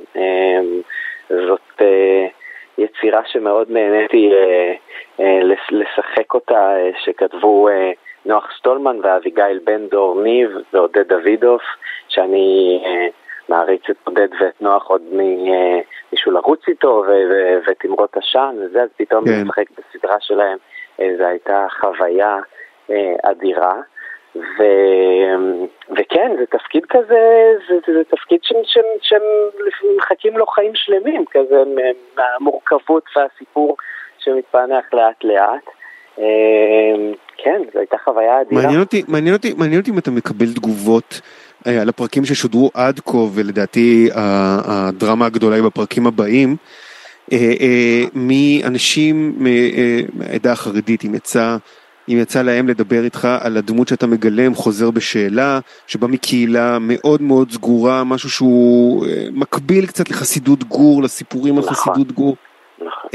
זאת יצירה שמאוד נהניתי לשחק אותה, שכתבו נוח סטולמן ואביגיל בן דור ניב ועודד דוידוף, שאני מעריץ את עודד ואת נוח עוד מישהו לרוץ איתו ותמרות עשן וזה, אז פתאום כן. לשחק בסדרה שלהם, זו הייתה חוויה אדירה. ו... וכן, זה תפקיד כזה, זה, זה, תפקיד שמחכים לו חיים שלמים, כזה מהמורכבות והסיפור שמתפענח לאט לאט. כן, זו הייתה חוויה אדירה. מעניין אותי, מעניין אותי, מעניין אותי אם אתה מקבל תגובות אה, על הפרקים ששודרו עד כה, ולדעתי הדרמה הגדולה היא בפרקים הבאים, אה, אה, מאנשים מהעדה החרדית, אם יצא... אם יצא להם לדבר איתך על הדמות שאתה מגלם, חוזר בשאלה, שבא מקהילה מאוד מאוד סגורה, משהו שהוא מקביל קצת לחסידות גור, לסיפורים נכון. על חסידות גור. נכון.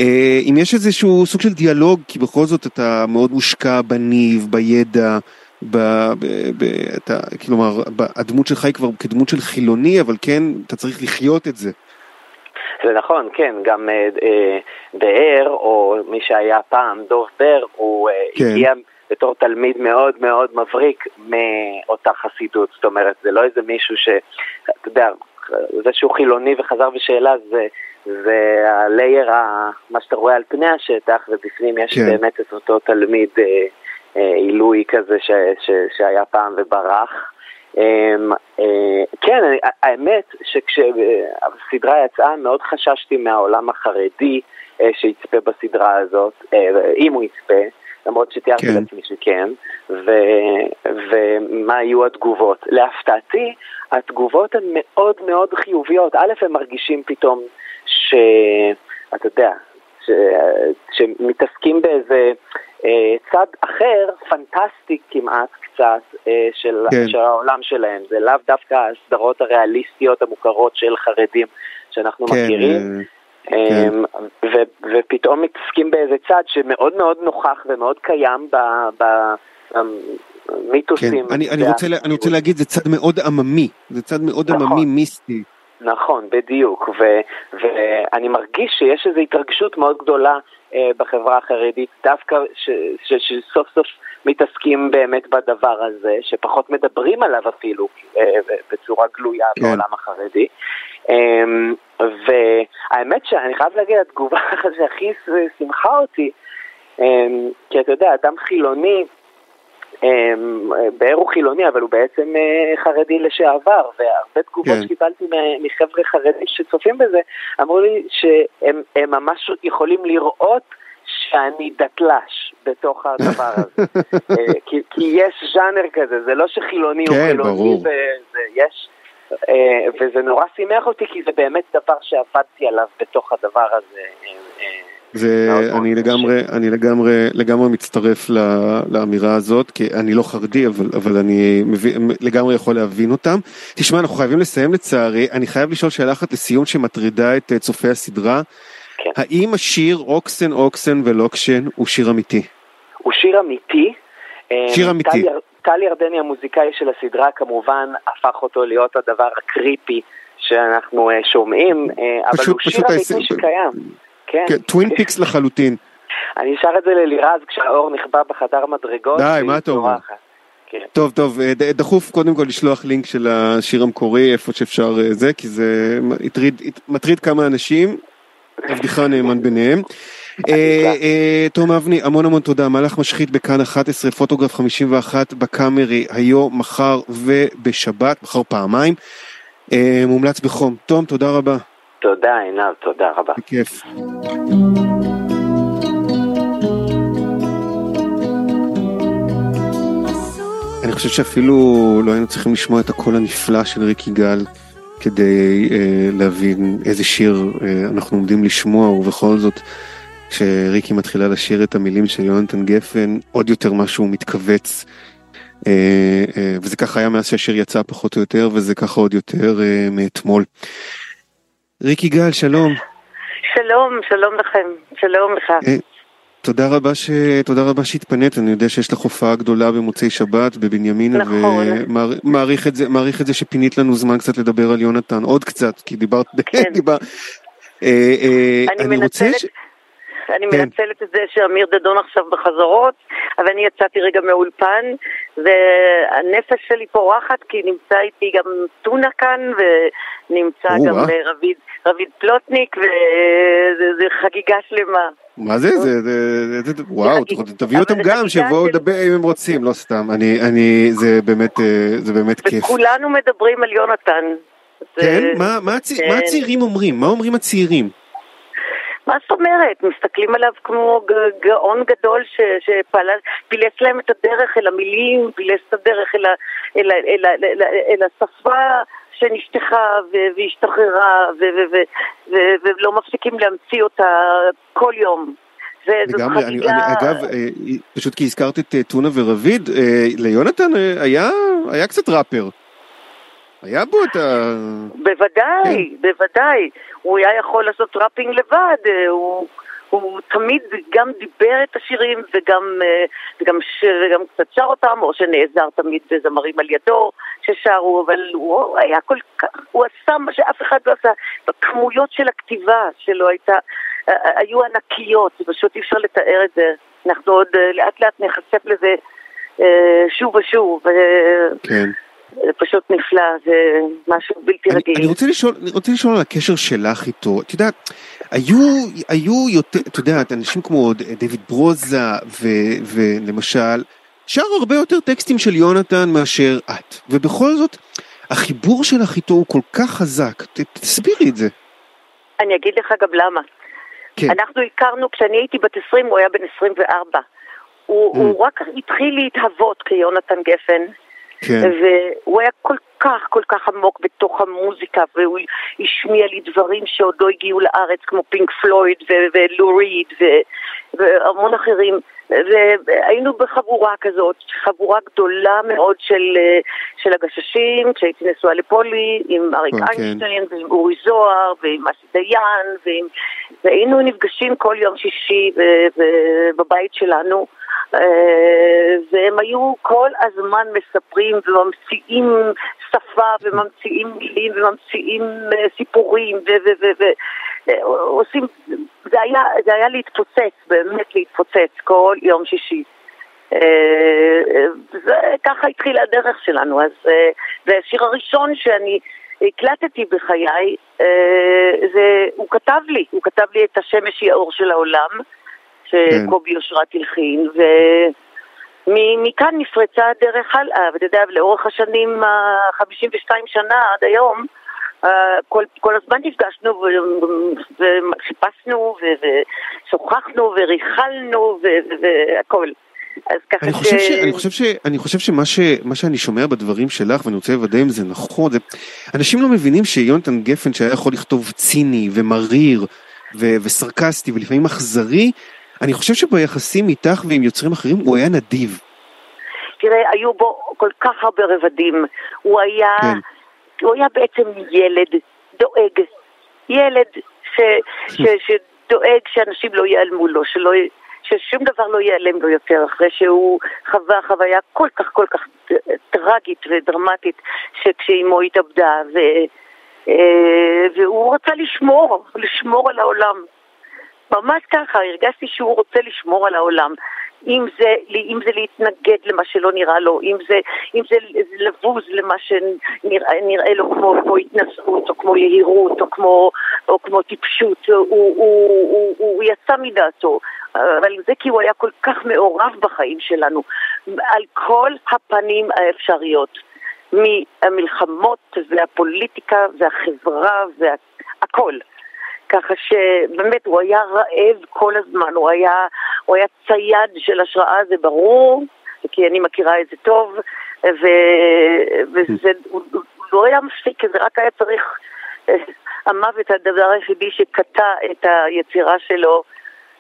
אם יש איזשהו סוג של דיאלוג, כי בכל זאת אתה מאוד מושקע בניב, בידע, ב, ב, ב, אתה, כלומר, הדמות שלך היא כבר כדמות של חילוני, אבל כן, אתה צריך לחיות את זה. זה נכון, כן, גם אה, אה, באר, או מי שהיה פעם, דוב בר, הוא אה, כן. הגיע בתור תלמיד מאוד מאוד מבריק מאותה חסידות, זאת אומרת, זה לא איזה מישהו ש... אתה יודע, זה שהוא חילוני וחזר בשאלה זה, זה הלייר, ה, מה שאתה רואה על פני השטח, ובפנים יש כן. באמת את אותו תלמיד אה, עילוי כזה ש, ש, שהיה פעם וברח. אמ, אה, כן, האמת שכשהסדרה יצאה מאוד חששתי מהעולם החרדי אה, שיצפה בסדרה הזאת, אם הוא יצפה, למרות שתיארתי כן. לעצמי שכן, ומה יהיו התגובות. להפתעתי, התגובות הן מאוד מאוד חיוביות. א', הם מרגישים פתאום שאתה יודע, שמתעסקים באיזה אה, צד אחר, פנטסטי כמעט קצת, אה, של, כן. של העולם שלהם. זה לאו דווקא הסדרות הריאליסטיות המוכרות של חרדים שאנחנו כן, מכירים. אה, כן. ו- ופתאום מתעסקים באיזה צד שמאוד מאוד נוכח ומאוד קיים במיתוסים. כן. אני, אני, רוצה, אני רוצה להגיד, זה צד מאוד עממי, זה צד מאוד נכון. עממי מיסטי. נכון, בדיוק, ו, ואני מרגיש שיש איזו התרגשות מאוד גדולה אה, בחברה החרדית, דווקא שסוף סוף מתעסקים באמת בדבר הזה, שפחות מדברים עליו אפילו אה, בצורה גלויה כן. בעולם החרדי. אה, והאמת שאני חייב להגיד, התגובה שהכי שמחה אותי, אה, כי אתה יודע, אדם חילוני, אמ, באר הוא חילוני, אבל הוא בעצם אה, חרדי לשעבר, והרבה תגובות כן. שקיבלתי מחבר'ה חרדים שצופים בזה, אמרו לי שהם ממש יכולים לראות שאני דתל"ש בתוך הדבר הזה. אה, כי, כי יש ז'אנר כזה, זה לא שחילוני כן, הוא חילוני, ברור. וזה, יש, אה, וזה נורא שימח אותי, כי זה באמת דבר שעבדתי עליו בתוך הדבר הזה. זה, אני לגמרי, אני לגמרי, לגמרי מצטרף לאמירה הזאת, כי אני לא חרדי, אבל, אבל אני מבין, לגמרי יכול להבין אותם. תשמע, אנחנו חייבים לסיים לצערי, אני חייב לשאול שאלה אחת לסיום שמטרידה את אה, צופי הסדרה. כן. האם השיר אוקסן אוקסן ולוקשן הוא שיר אמיתי? הוא שיר אמיתי. אה, שיר אמיתי. טל ירדני המוזיקאי של הסדרה כמובן הפך אותו להיות הדבר ה creepy שאנחנו אה, שומעים, אבל פשוט, הוא שיר אמיתי שקיים. כן. כן, Twin Peaks לחלוטין. אני אשר את זה ללירז כשהאור נכבה בחדר מדרגות. די, מה אתה אומר? כן. טוב, טוב, אה, דחוף קודם כל לשלוח לינק של השיר המקורי איפה שאפשר אה, זה, כי זה מטריד, מטריד כמה אנשים, עבדך נאמן ביניהם. אה, תום אבני, המון המון תודה, מהלך משחית בכאן 11, פוטוגרף 51 בקאמרי, היום, מחר ובשבת, מחר פעמיים, מומלץ בחום. תום, תודה רבה. תודה עינב, תודה רבה. בכיף. אני חושב שאפילו לא היינו צריכים לשמוע את הקול הנפלא של ריק יגאל כדי אה, להבין איזה שיר אה, אנחנו עומדים לשמוע ובכל זאת כשריקי מתחילה לשיר את המילים של יונתן גפן עוד יותר משהו מתכווץ אה, אה, וזה ככה היה מאז שהשיר יצא פחות או יותר וזה ככה עוד יותר אה, מאתמול. ריקי גל, שלום. שלום, שלום לכם, שלום לך. אה, תודה רבה, ש... תודה רבה שהתפנית, אני יודע שיש לך הופעה גדולה במוצאי שבת בבנימינה, נכון. ומעריך את, זה, מעריך את זה שפינית לנו זמן קצת לדבר על יונתן, עוד קצת, כי דיברת, כן. דיבר... אה, אה, אני, אני מנצלת, רוצה... אני כן. מנצלת את זה שאמיר דדון עכשיו בחזרות, אבל אני יצאתי רגע מאולפן, והנפש שלי פורחת, כי נמצא איתי גם טונה כאן, ונמצא גם רביד, רביד פלוטניק, וזה חגיגה שלמה. מה זה? זה, זה, זה, וואו, תביאו אותם גם, שיבואו לדבר אם הם רוצים, לא סתם, אני, אני, זה באמת, אה, זה באמת כיף. וכולנו מדברים על יונתן. כן? מה, מה, הצ... מה כן. הצעירים אומרים? מה אומרים הצעירים? מה זאת אומרת? מסתכלים עליו כמו גאון גדול שפילס להם את הדרך אל המילים, פילס את הדרך אל, אל, אל, אל, אל, אל השפה שנפתחה והשתחררה ולא מפסיקים להמציא אותה כל יום. לגמרי, אני, אני, אגב, אה, פשוט כי הזכרת את אה, טונה ורביד, אה, ליונתן היה, היה קצת ראפר. היה בו את ה... בוודאי, כן. בוודאי. הוא היה יכול לעשות ראפינג לבד, אה, הוא, הוא תמיד גם דיבר את השירים וגם, אה, וגם, ש, וגם קצת שר אותם, או שנעזר תמיד בזמרים על ידו ששרו, אבל הוא היה כל כך, הוא עשה מה שאף אחד לא עשה. בכמויות של הכתיבה שלו הייתה, אה, היו ענקיות, פשוט אי אפשר לתאר את זה. אנחנו עוד לאט לאט נחשף לזה שוב ושוב. כן. זה פשוט נפלא, זה משהו בלתי רגיל. אני רוצה לשאול, אני רוצה לשאול על הקשר שלך איתו. את יודעת, היו, היו יותר, את יודעת, אנשים כמו דויד ברוזה, ו, ולמשל, שר הרבה יותר טקסטים של יונתן מאשר את. ובכל זאת, החיבור שלך איתו הוא כל כך חזק. ת, תסבירי את זה. אני אגיד לך גם למה. כן. אנחנו הכרנו, כשאני הייתי בת 20, הוא היה בן 24. הוא, mm. הוא רק התחיל להתהוות כיונתן גפן. כן. והוא היה כל כך כל כך עמוק בתוך המוזיקה, והוא השמיע לי דברים שעוד לא הגיעו לארץ, כמו פינק פלויד ולו ריד והמון אחרים. והיינו בחבורה כזאת, חבורה גדולה מאוד של, של הגששים, כשהייתי נשואה לפולי, עם אריק okay. אוקיי. איינשטיין, ועם אורי זוהר, ועם אסי דיין, ועם... והיינו נפגשים כל יום שישי בבית שלנו. אה, והם היו כל הזמן מספרים וממציאים שפה וממציאים מילים וממציאים אה, סיפורים ועושים, אה, זה היה, זה היה להתפוצץ, באמת להתפוצץ כל יום שישי. וככה התחילה הדרך שלנו, אז זה השיר הראשון שאני הקלטתי בחיי, זה, הוא כתב לי, הוא כתב לי את השמש היא האור של העולם. שקובי אושרת הלחין, ומכאן נפרצה הדרך הלאה, ואתה יודע, לאורך השנים, ה-52 שנה עד היום, כל, כל הזמן נפגשנו וחיפשנו ושוחחנו וריכלנו והכל. אני חושב, ש... אני חושב, ש... אני חושב שמה ש... שאני שומע בדברים שלך ואני רוצה לוודא אם זה נכון, זה... אנשים לא מבינים שיונתן גפן שהיה יכול לכתוב ציני ומריר ו... וסרקסטי ולפעמים אכזרי, אני חושב שביחסים איתך ועם יוצרים אחרים הוא היה נדיב. תראה, היו בו כל כך הרבה רבדים. הוא היה, כן. הוא היה בעצם ילד דואג. ילד ש, ש, שדואג שאנשים לא ייעלמו לו, שלא, ששום דבר לא ייעלם לו יותר, אחרי שהוא חווה חוויה כל כך כל כך טרגית ודרמטית שכשאימו התאבדה, ו, אה, והוא רצה לשמור, לשמור על העולם. ממש ככה, הרגשתי שהוא רוצה לשמור על העולם. אם זה, אם זה להתנגד למה שלא נראה לו, אם זה, אם זה לבוז למה שנראה לו כמו, כמו התנשאות או כמו יהירות או כמו, או כמו טיפשות, הוא, הוא, הוא, הוא, הוא יצא מדעתו. אבל זה כי הוא היה כל כך מעורב בחיים שלנו, על כל הפנים האפשריות, מהמלחמות והפוליטיקה והחברה והכל. ככה שבאמת הוא היה רעב כל הזמן, הוא היה, הוא היה צייד של השראה, זה ברור, כי אני מכירה את זה טוב, ו, וזה, הוא, הוא לא היה מפסיק, זה רק היה צריך, המוות הדבר היחידי שקטע את היצירה שלו,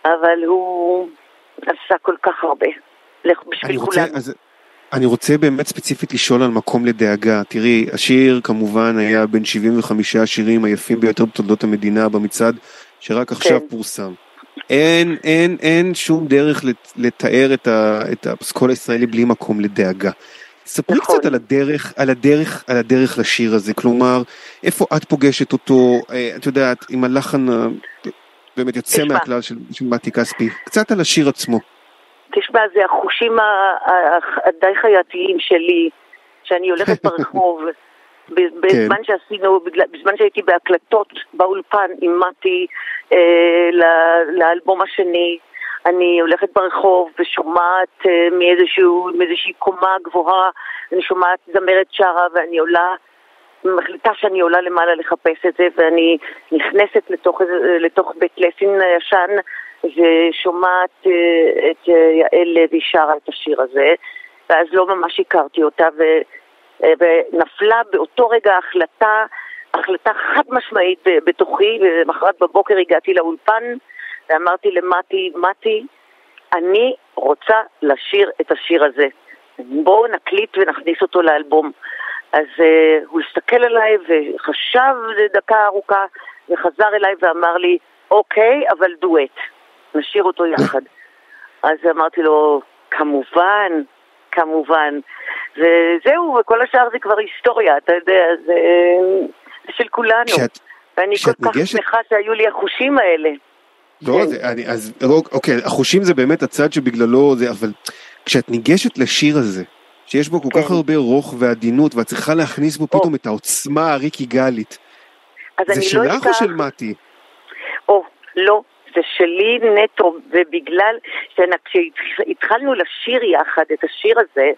אבל הוא עשה כל כך הרבה, בשביל כולנו. אני רוצה באמת ספציפית לשאול על מקום לדאגה. תראי, השיר כמובן היה בין 75 השירים היפים ביותר בתולדות המדינה במצעד שרק עכשיו כן. פורסם. אין, אין, אין שום דרך לתאר את, ה, את הפסקול הישראלי בלי מקום לדאגה. ספרי נכון. קצת על הדרך, על הדרך, על הדרך לשיר הזה, כלומר, איפה את פוגשת אותו, אה, את יודעת, עם הלחן באמת יוצא. מהכלל של, של מתי כספי, קצת על השיר עצמו. תשמע, זה החושים הדי חייתיים שלי, שאני הולכת ברחוב. בזמן כן. שעשינו, בזמן שהייתי בהקלטות באולפן עם מתי אה, לאלבום השני, אני הולכת ברחוב ושומעת אה, מאיזשהו, מאיזושהי קומה גבוהה, אני שומעת זמרת שרה ואני עולה, מחליטה שאני עולה למעלה לחפש את זה ואני נכנסת לתוך, לתוך בית לסין הישן ושומעת אה, את אה, יעל לוי שרה את השיר הזה ואז לא ממש הכרתי אותה ו... אה, ונפלה באותו רגע החלטה, החלטה חד משמעית בתוכי, ולמחרת בבוקר הגעתי לאולפן ואמרתי למתי, מתי, אני רוצה לשיר את השיר הזה. בואו נקליט ונכניס אותו לאלבום. אז uh, הוא הסתכל עליי וחשב דקה ארוכה וחזר אליי ואמר לי, אוקיי, אבל דואט, נשאיר אותו יחד. אז אמרתי לו, כמובן, כמובן. וזהו, וכל השאר זה כבר היסטוריה, אתה יודע, זה, זה של כולנו. כשאת, ואני כל כך. שמחה שהיו לי החושים האלה. לא, כן. זה, אני, אז אוקיי, החושים זה באמת הצד שבגללו זה, אבל כשאת ניגשת לשיר הזה, שיש בו כל כן. כך הרבה רוך ועדינות, ואת צריכה להכניס בו או. פתאום את העוצמה הריקי גלית. זה לא שלך לא או של מתי? או, לא, זה שלי נטו, ובגלל כשהתחלנו לשיר יחד את השיר הזה,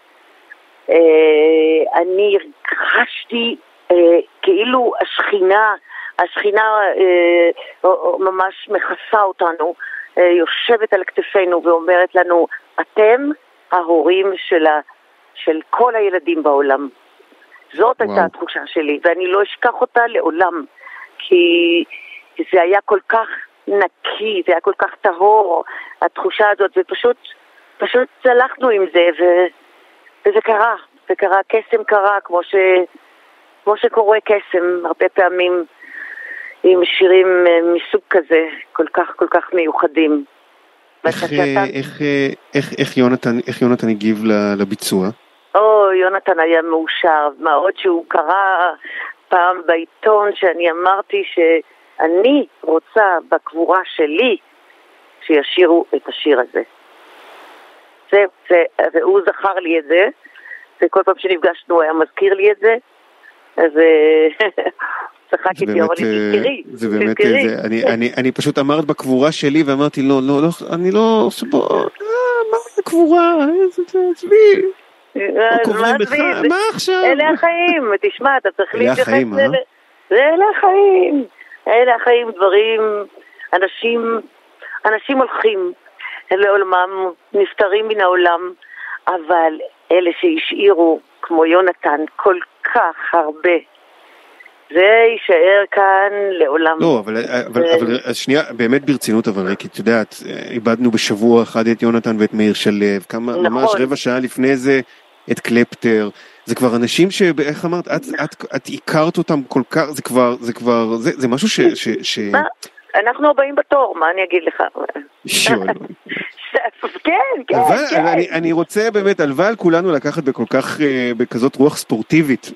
אה, אני חשתי אה, כאילו השכינה, השכינה אה, ממש מכסה אותנו, יושבת על כתפינו ואומרת לנו, אתם ההורים של, ה, של כל הילדים בעולם. זאת וואו. הייתה התחושה שלי, ואני לא אשכח אותה לעולם, כי זה היה כל כך נקי, זה היה כל כך טהור, התחושה הזאת, ופשוט, פשוט צלחנו עם זה, ו, וזה קרה, זה קרה, קסם קרה, כמו, ש, כמו שקורה קסם הרבה פעמים עם שירים אה, מסוג כזה, כל כך כל כך מיוחדים. איך, אה, איך, אה, איך, איך, יונתן, איך יונתן הגיב לביצוע? או, יונתן היה מאושר, מה עוד שהוא קרא פעם בעיתון שאני אמרתי ש... אני רוצה בקבורה שלי שישירו את השיר הזה. זה, זה, והוא זכר לי את זה, וכל פעם שנפגשנו הוא היה מזכיר לי את זה, אז צחק איתי, אה, תזכרי, זה באמת. זה, אני, אני, אני פשוט אמרת בקבורה שלי ואמרתי, לא, לא, לא, אני לא, אה, מה זה קבורה, עזבי. מה עכשיו? אלה החיים, תשמע, אתה צריך להתייחס לזה. אלה החיים. אלה החיים, דברים, אנשים, אנשים הולכים לעולמם, נפטרים מן העולם, אבל אלה שהשאירו, כמו יונתן, כל כך הרבה, זה יישאר כאן לעולם. לא, אבל, אבל, אבל שנייה, באמת ברצינות, אבל ריקי, את יודעת, איבדנו בשבוע אחד את יונתן ואת מאיר שלו, כמה, נכון. ממש רבע שעה לפני זה את קלפטר. זה כבר אנשים שאיך אמרת, את, את, את הכרת אותם כל כך, זה כבר, זה כבר, זה, זה משהו ש... ש, ש... אנחנו הבאים בתור, מה אני אגיד לך? כן, כן, אבל, כן. אני, אני רוצה באמת, הלוואי על כולנו לקחת בכל כך, אה, בכזאת רוח ספורטיבית.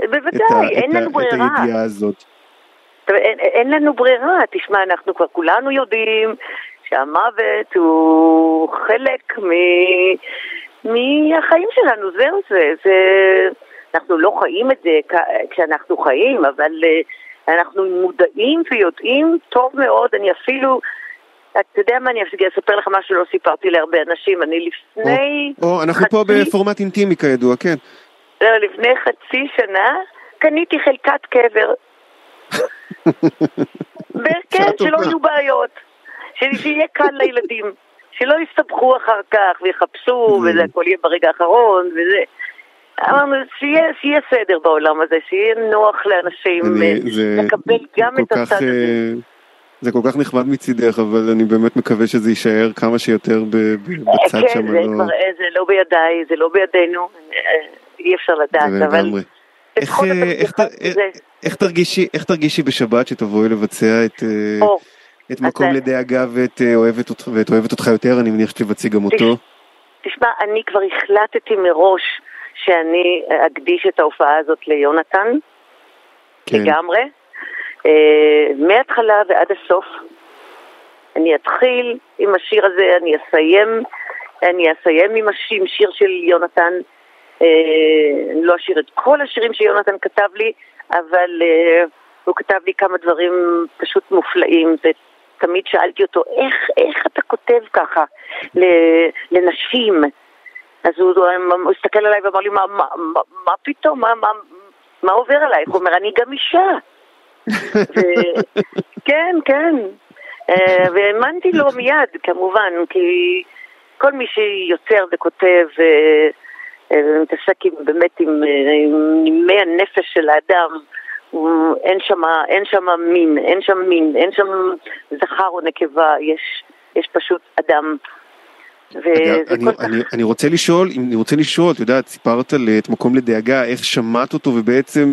בוודאי, אין לנו ברירה. את הידיעה הזאת. אין, אין לנו ברירה, תשמע, אנחנו כבר כולנו יודעים שהמוות הוא חלק מ... מהחיים שלנו, זהו זה. זה... אנחנו לא חיים את זה כשאנחנו חיים, אבל uh, אנחנו מודעים ויודעים טוב מאוד, אני אפילו... אתה יודע מה, אני אספר לך משהו שלא סיפרתי להרבה אנשים, אני לפני... או, או אנחנו חצי... פה בפורמט אינטימי כידוע, כן. לא, לפני חצי שנה קניתי חלקת קבר. כן, שלא יהיו בעיות, שיהיה קל לילדים. שלא יסתבכו אחר כך ויחפשו, וזה הכל יהיה ברגע האחרון, וזה... אמרנו, שיהיה, שיהיה סדר בעולם הזה, שיהיה נוח לאנשים אני, אה, זה, לקבל גם את הצד הזה. אה, זה כל כך נחמד מצידך, אבל אני באמת מקווה שזה יישאר כמה שיותר בצד כן, שם. כן, זה, לא... זה לא בידיי, זה לא בידינו, אי אפשר לדעת, אבל... איך, איך, איך, איך, תרגישי, איך תרגישי בשבת שתבואי לבצע את... או. את מקום לדאגה ואת אוהבת אותך, ואת אוהבת אותך יותר, אני מניח שתבצעי גם אותו. תשמע, אני כבר החלטתי מראש שאני אקדיש את ההופעה הזאת ליונתן, כן. לגמרי, מההתחלה ועד הסוף. אני אתחיל עם השיר הזה, אני אסיים, אני אסיים עם השיר, שיר של יונתן. אה, אני לא אשאיר את כל השירים שיונתן כתב לי, אבל אה, הוא כתב לי כמה דברים פשוט מופלאים. ותמיד שאלתי אותו, איך, איך אתה כותב ככה לנשים? אז הוא, הוא הסתכל עליי ואמר לי, מה, מה, מה, מה פתאום? מה, מה, מה עובר עלייך? הוא אומר, אני גם אישה. ו... כן, כן. אה, והאמנתי לו מיד, כמובן, כי כל מי שיוצר וכותב ומתעסק אה, באמת עם נימי הנפש של האדם, אין שם, אין מין, אין שם מין, אין שם זכר או נקבה, יש, יש פשוט אדם. אני, כך... אני, אני רוצה לשאול, אני רוצה לשאול, את יודעת, סיפרת על את מקום לדאגה, איך שמעת אותו ובעצם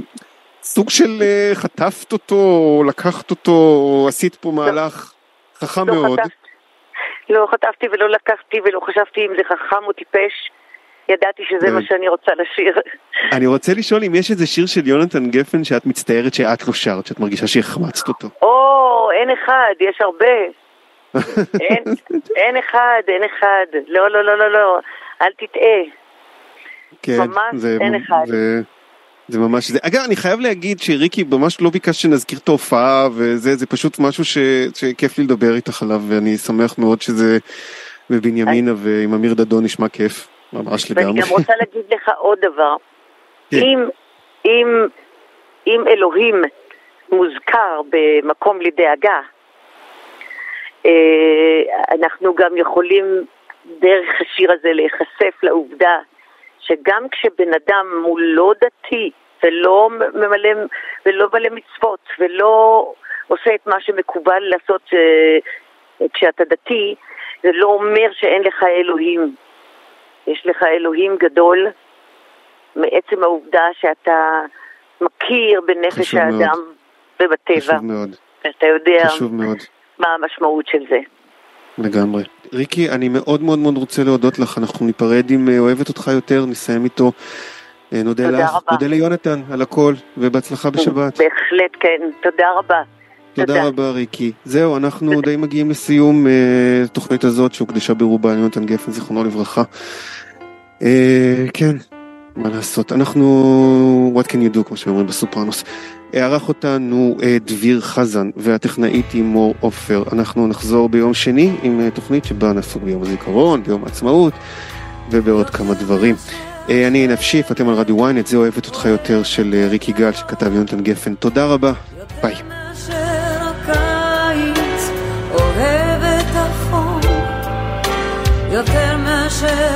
סוג של אה, חטפת אותו, לקחת אותו, עשית פה לא. מהלך חכם לא מאוד. חטפתי, לא חטפתי ולא לקחתי ולא חשבתי אם זה חכם או טיפש. ידעתי שזה מה שאני רוצה לשיר. אני רוצה לשאול אם יש איזה שיר של יונתן גפן שאת מצטערת שאת לא שרת, שאת מרגישה שהחמצת אותו. או, אין אחד, יש הרבה. אין, אין אחד, אין אחד. לא, לא, לא, לא, לא. אל תטעה. כן, ממש זה, אין אחד. זה, זה ממש זה. אגב, אני חייב להגיד שריקי ממש לא ביקש שנזכיר את ההופעה, וזה זה פשוט משהו ש, שכיף לי לדבר איתך עליו, ואני שמח מאוד שזה בבנימינה. ועם אמיר דדון נשמע כיף, ממש לגמרי. ואני גם רוצה להגיד לך עוד דבר. כן. אם, אם, אם אלוהים מוזכר במקום לדאגה, אה, אנחנו גם יכולים דרך השיר הזה להיחשף לעובדה שגם כשבן אדם הוא לא דתי ולא ממלא, ולא מלא מצוות ולא עושה את מה שמקובל לעשות uh, כשאתה דתי, זה לא אומר שאין לך אלוהים. יש לך אלוהים גדול מעצם העובדה שאתה מכיר בנפש האדם מאוד. ובטבע. חשוב מאוד. ואתה יודע מאוד. מה המשמעות של זה. לגמרי. ריקי, אני מאוד מאוד מאוד רוצה להודות לך, אנחנו ניפרד עם אה, אוהבת אותך יותר, נסיים איתו. אה, נודה לך, רבה. נודה ליונתן על הכל, ובהצלחה בשבת. בהחלט כן, תודה רבה. תודה, תודה רבה ריקי. זהו, אנחנו די מגיעים לסיום התוכנית אה, הזאת שהוקדשה ברובה ליונתן גפן, זיכרונו לברכה. אה, כן, מה לעשות, אנחנו, what can you do, כמו שאומרים בסופרנוס. ערך אותנו אה, דביר חזן והטכנאית היא מור עופר. אנחנו נחזור ביום שני עם תוכנית שבה נעסוק ביום הזיכרון, ביום העצמאות ובעוד כמה דברים. אני נפשיף, אתם על רדיו ynet, זה אוהבת אותך יותר של ריק יגאל שכתב יונתן גפן. תודה רבה, ביי. יותר מאשר